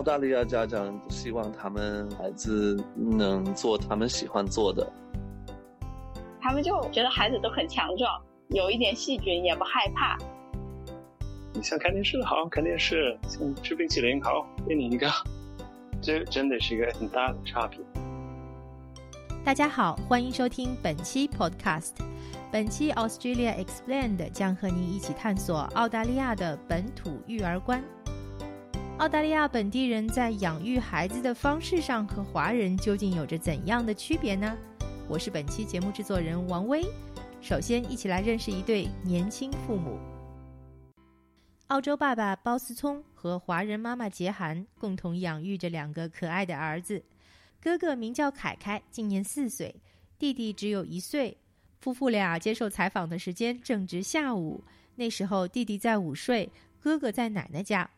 澳大利亚家长希望他们孩子能做他们喜欢做的，他们就觉得孩子都很强壮，有一点细菌也不害怕。你想看电视好，看电视；想吃冰淇淋好，给你一个。这真的是一个很大的差别。大家好，欢迎收听本期 Podcast。本期 Australia Explained 将和您一起探索澳大利亚的本土育儿观。澳大利亚本地人在养育孩子的方式上和华人究竟有着怎样的区别呢？我是本期节目制作人王威。首先，一起来认识一对年轻父母。澳洲爸爸包思聪和华人妈妈杰涵共同养育着两个可爱的儿子。哥哥名叫凯凯，今年四岁；弟弟只有一岁。夫妇俩接受采访的时间正值下午，那时候弟弟在午睡，哥哥在奶奶家。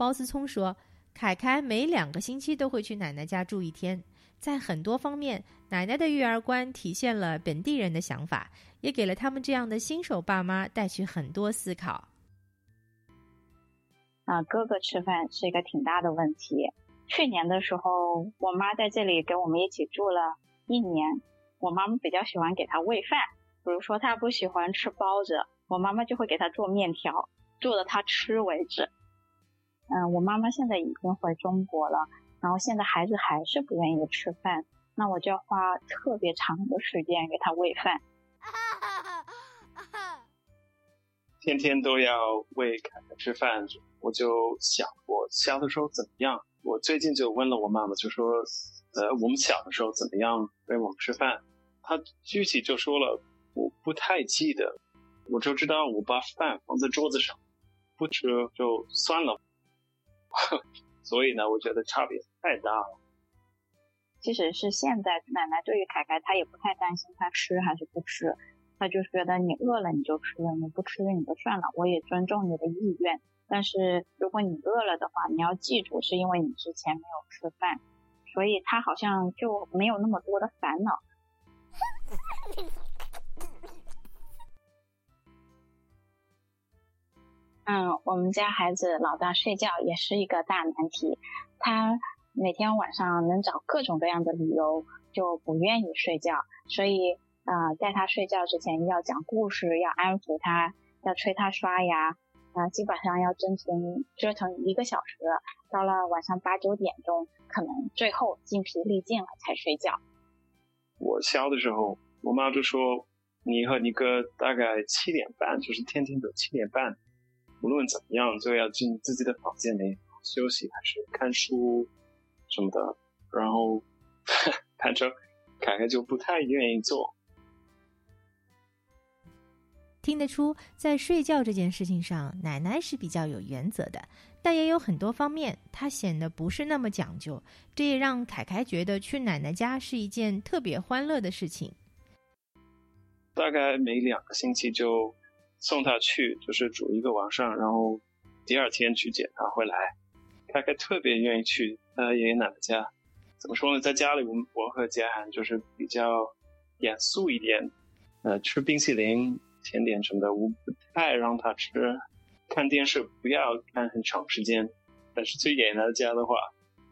包思聪说：“凯凯每两个星期都会去奶奶家住一天，在很多方面，奶奶的育儿观体现了本地人的想法，也给了他们这样的新手爸妈带去很多思考。”啊，哥哥吃饭是一个挺大的问题。去年的时候，我妈在这里跟我们一起住了一年，我妈妈比较喜欢给他喂饭，比如说他不喜欢吃包子，我妈妈就会给他做面条，做的他吃为止。嗯，我妈妈现在已经回中国了，然后现在孩子还是不愿意吃饭，那我就要花特别长的时间给他喂饭。天天都要喂凯凯吃饭，我就想我小的时候怎么样？我最近就问了我妈妈，就说，呃，我们小的时候怎么样喂我们吃饭？她具体就说了，我不太记得，我就知道我把饭放在桌子上，不吃就算了。所以呢，我觉得差别太大了。即使是现在，奶奶对于凯凯，她也不太担心他吃还是不吃，她就是觉得你饿了你就吃，你不吃你就算了，我也尊重你的意愿。但是如果你饿了的话，你要记住是因为你之前没有吃饭，所以她好像就没有那么多的烦恼。嗯，我们家孩子老大睡觉也是一个大难题，他每天晚上能找各种各样的理由就不愿意睡觉，所以啊，在他睡觉之前要讲故事，要安抚他，要催他刷牙，啊，基本上要折腾折腾一个小时，到了晚上八九点钟，可能最后精疲力尽了才睡觉。我小的时候，我妈就说，你和你哥大概七点半，就是天天都七点半。无论怎么样，就要进自己的房间里休息，还是看书什么的。然后，反正凯凯就不太愿意做。听得出，在睡觉这件事情上，奶奶是比较有原则的，但也有很多方面，她显得不是那么讲究。这也让凯凯觉得去奶奶家是一件特别欢乐的事情。大概每两个星期就。送他去就是住一个晚上，然后第二天去接他回来。凯凯特别愿意去他爷爷奶奶家。怎么说呢？在家里，我我和杰涵就是比较严肃一点。呃，吃冰淇淋、甜点什么的，我不太让他吃。看电视不要看很长时间。但是去爷爷奶奶家的话，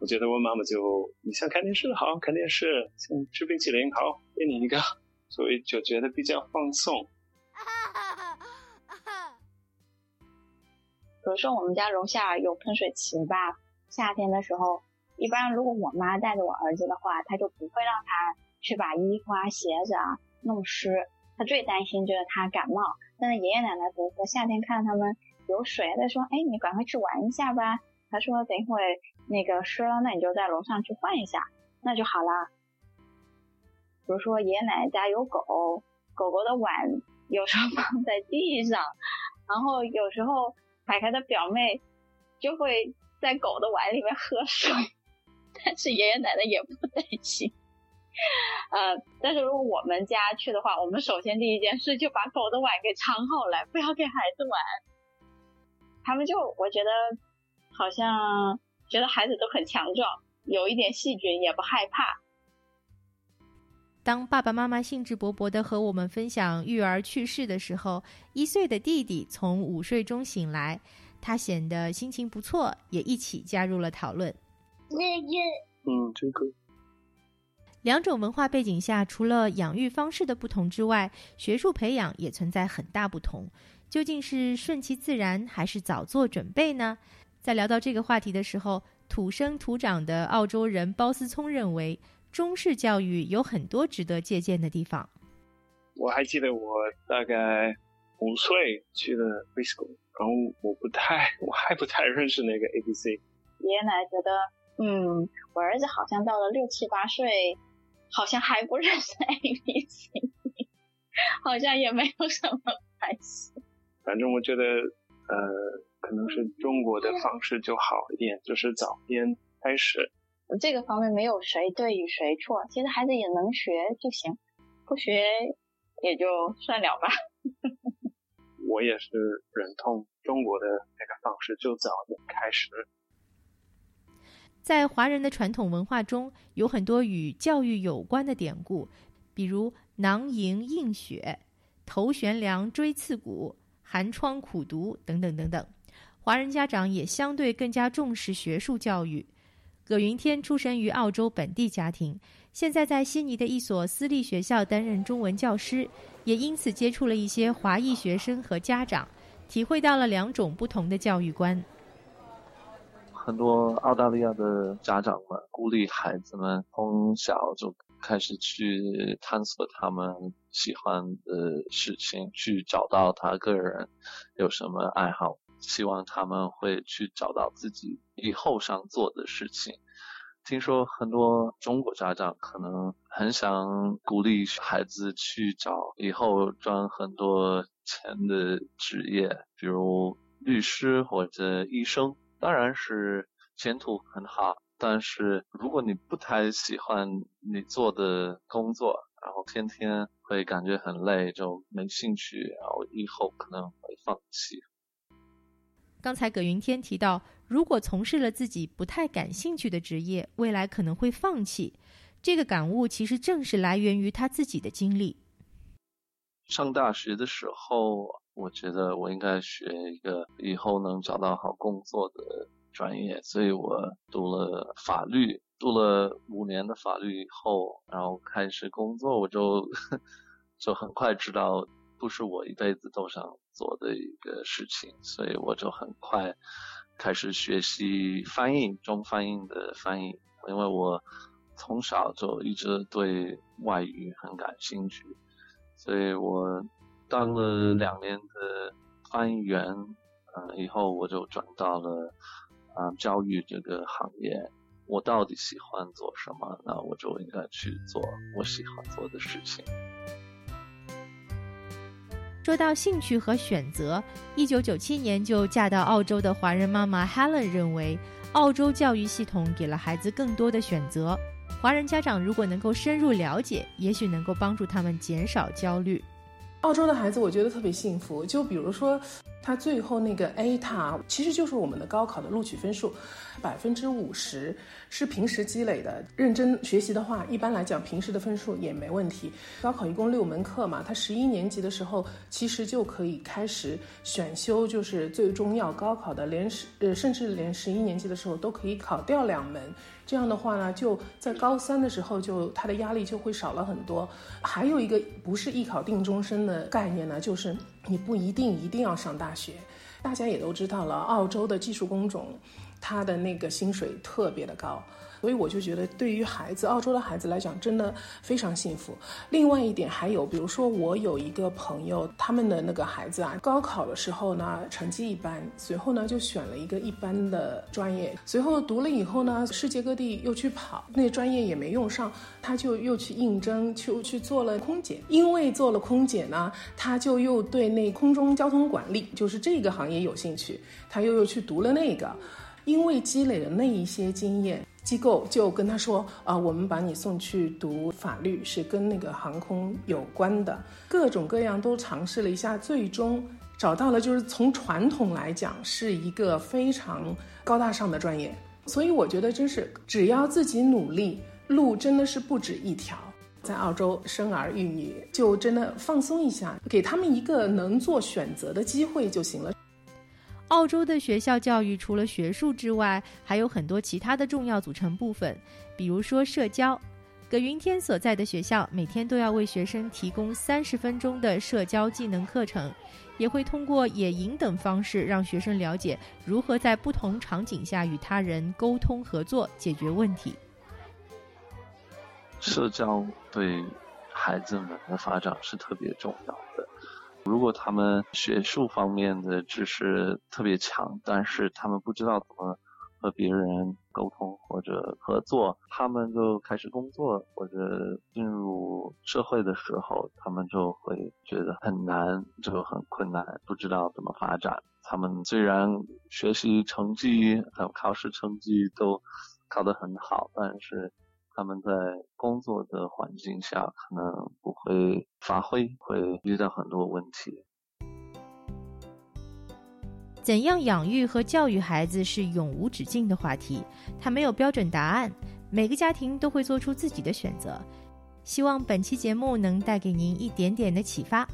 我觉得我妈妈就你想看电视好，看电视；想吃冰淇淋好，给你一个。所以就觉得比较放松。比如说我们家楼下有喷水池吧，夏天的时候，一般如果我妈带着我儿子的话，她就不会让他去把衣服啊、鞋子啊弄湿，她最担心就是他感冒。但是爷爷奶奶比如说夏天看到他们有水，他说：“哎，你赶快去玩一下吧。”他说：“等一会那个湿了，那你就在楼上去换一下，那就好了。”比如说爷爷奶奶家有狗，狗狗的碗有时候放在地上，然后有时候。凯凯的表妹就会在狗的碗里面喝水，但是爷爷奶奶也不担心。呃，但是如果我们家去的话，我们首先第一件事就把狗的碗给藏好来，不要给孩子玩。他们就我觉得好像觉得孩子都很强壮，有一点细菌也不害怕。当爸爸妈妈兴致勃勃地和我们分享育儿趣事的时候，一岁的弟弟从午睡中醒来，他显得心情不错，也一起加入了讨论。嗯，这个。两种文化背景下，除了养育方式的不同之外，学术培养也存在很大不同。究竟是顺其自然，还是早做准备呢？在聊到这个话题的时候，土生土长的澳洲人包思聪认为，中式教育有很多值得借鉴的地方。我还记得我大概五岁去的 preschool，然后我不太，我还不太认识那个 A B C。爷爷奶奶觉得，嗯，我儿子好像到了六七八岁。好像还不认识 A B C，好像也没有什么关系。反正我觉得，呃，可能是中国的方式就好一点，就是早边开始。这个方面没有谁对与谁错，其实孩子也能学就行，不学也就算了吧。我也是忍痛中国的那个方式，就早点开始。在华人的传统文化中，有很多与教育有关的典故，比如“囊萤映雪”、“头悬梁，锥刺股”、“寒窗苦读”等等等等。华人家长也相对更加重视学术教育。葛云天出生于澳洲本地家庭，现在在悉尼的一所私立学校担任中文教师，也因此接触了一些华裔学生和家长，体会到了两种不同的教育观。很多澳大利亚的家长们鼓励孩子们从小就开始去探索他们喜欢的事情，去找到他个人有什么爱好，希望他们会去找到自己以后想做的事情。听说很多中国家长可能很想鼓励孩子去找以后赚很多钱的职业，比如律师或者医生。当然是前途很好，但是如果你不太喜欢你做的工作，然后天天会感觉很累，就没兴趣，然后以后可能会放弃。刚才葛云天提到，如果从事了自己不太感兴趣的职业，未来可能会放弃。这个感悟其实正是来源于他自己的经历。上大学的时候。我觉得我应该学一个以后能找到好工作的专业，所以我读了法律，读了五年的法律以后，然后开始工作，我就 就很快知道不是我一辈子都想做的一个事情，所以我就很快开始学习翻译，中翻译的翻译，因为我从小就一直对外语很感兴趣，所以我。当了两年的翻译员，嗯，以后我就转到了啊教育这个行业。我到底喜欢做什么？那我就应该去做我喜欢做的事情。说到兴趣和选择，一九九七年就嫁到澳洲的华人妈妈 Helen 认为，澳洲教育系统给了孩子更多的选择。华人家长如果能够深入了解，也许能够帮助他们减少焦虑。澳洲的孩子，我觉得特别幸福。就比如说，他最后那个 A 塔，其实就是我们的高考的录取分数，百分之五十是平时积累的。认真学习的话，一般来讲，平时的分数也没问题。高考一共六门课嘛，他十一年级的时候，其实就可以开始选修，就是最终要高考的，连十呃，甚至连十一年级的时候都可以考掉两门。这样的话呢，就在高三的时候，就他的压力就会少了很多。还有一个不是艺考定终身的概念呢，就是你不一定一定要上大学。大家也都知道了，澳洲的技术工种，它的那个薪水特别的高。所以我就觉得，对于孩子，澳洲的孩子来讲，真的非常幸福。另外一点还有，比如说我有一个朋友，他们的那个孩子啊，高考的时候呢，成绩一般，随后呢就选了一个一般的专业，随后读了以后呢，世界各地又去跑，那专业也没用上，他就又去应征，去去做了空姐。因为做了空姐呢，他就又对那空中交通管理，就是这个行业有兴趣，他又又去读了那个，因为积累了那一些经验。机构就跟他说啊，我们把你送去读法律，是跟那个航空有关的，各种各样都尝试了一下，最终找到了就是从传统来讲是一个非常高大上的专业。所以我觉得真是只要自己努力，路真的是不止一条。在澳洲生儿育女，就真的放松一下，给他们一个能做选择的机会就行了。澳洲的学校教育除了学术之外，还有很多其他的重要组成部分，比如说社交。葛云天所在的学校每天都要为学生提供三十分钟的社交技能课程，也会通过野营等方式让学生了解如何在不同场景下与他人沟通合作、解决问题。社交对孩子们的发展是特别重要的。如果他们学术方面的知识特别强，但是他们不知道怎么和别人沟通或者合作，他们就开始工作或者进入社会的时候，他们就会觉得很难，就很困难，不知道怎么发展。他们虽然学习成绩还有考试成绩都考得很好，但是。他们在工作的环境下可能不会发挥，会遇到很多问题。怎样养育和教育孩子是永无止境的话题，它没有标准答案，每个家庭都会做出自己的选择。希望本期节目能带给您一点点的启发。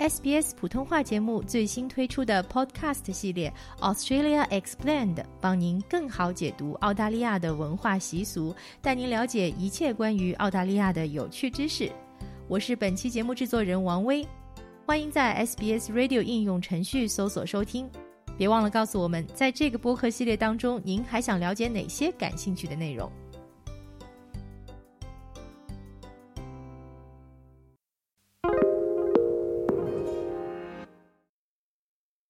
SBS 普通话节目最新推出的 Podcast 系列《Australia Explained》，帮您更好解读澳大利亚的文化习俗，带您了解一切关于澳大利亚的有趣知识。我是本期节目制作人王威，欢迎在 SBS Radio 应用程序搜索收听。别忘了告诉我们，在这个播客系列当中，您还想了解哪些感兴趣的内容。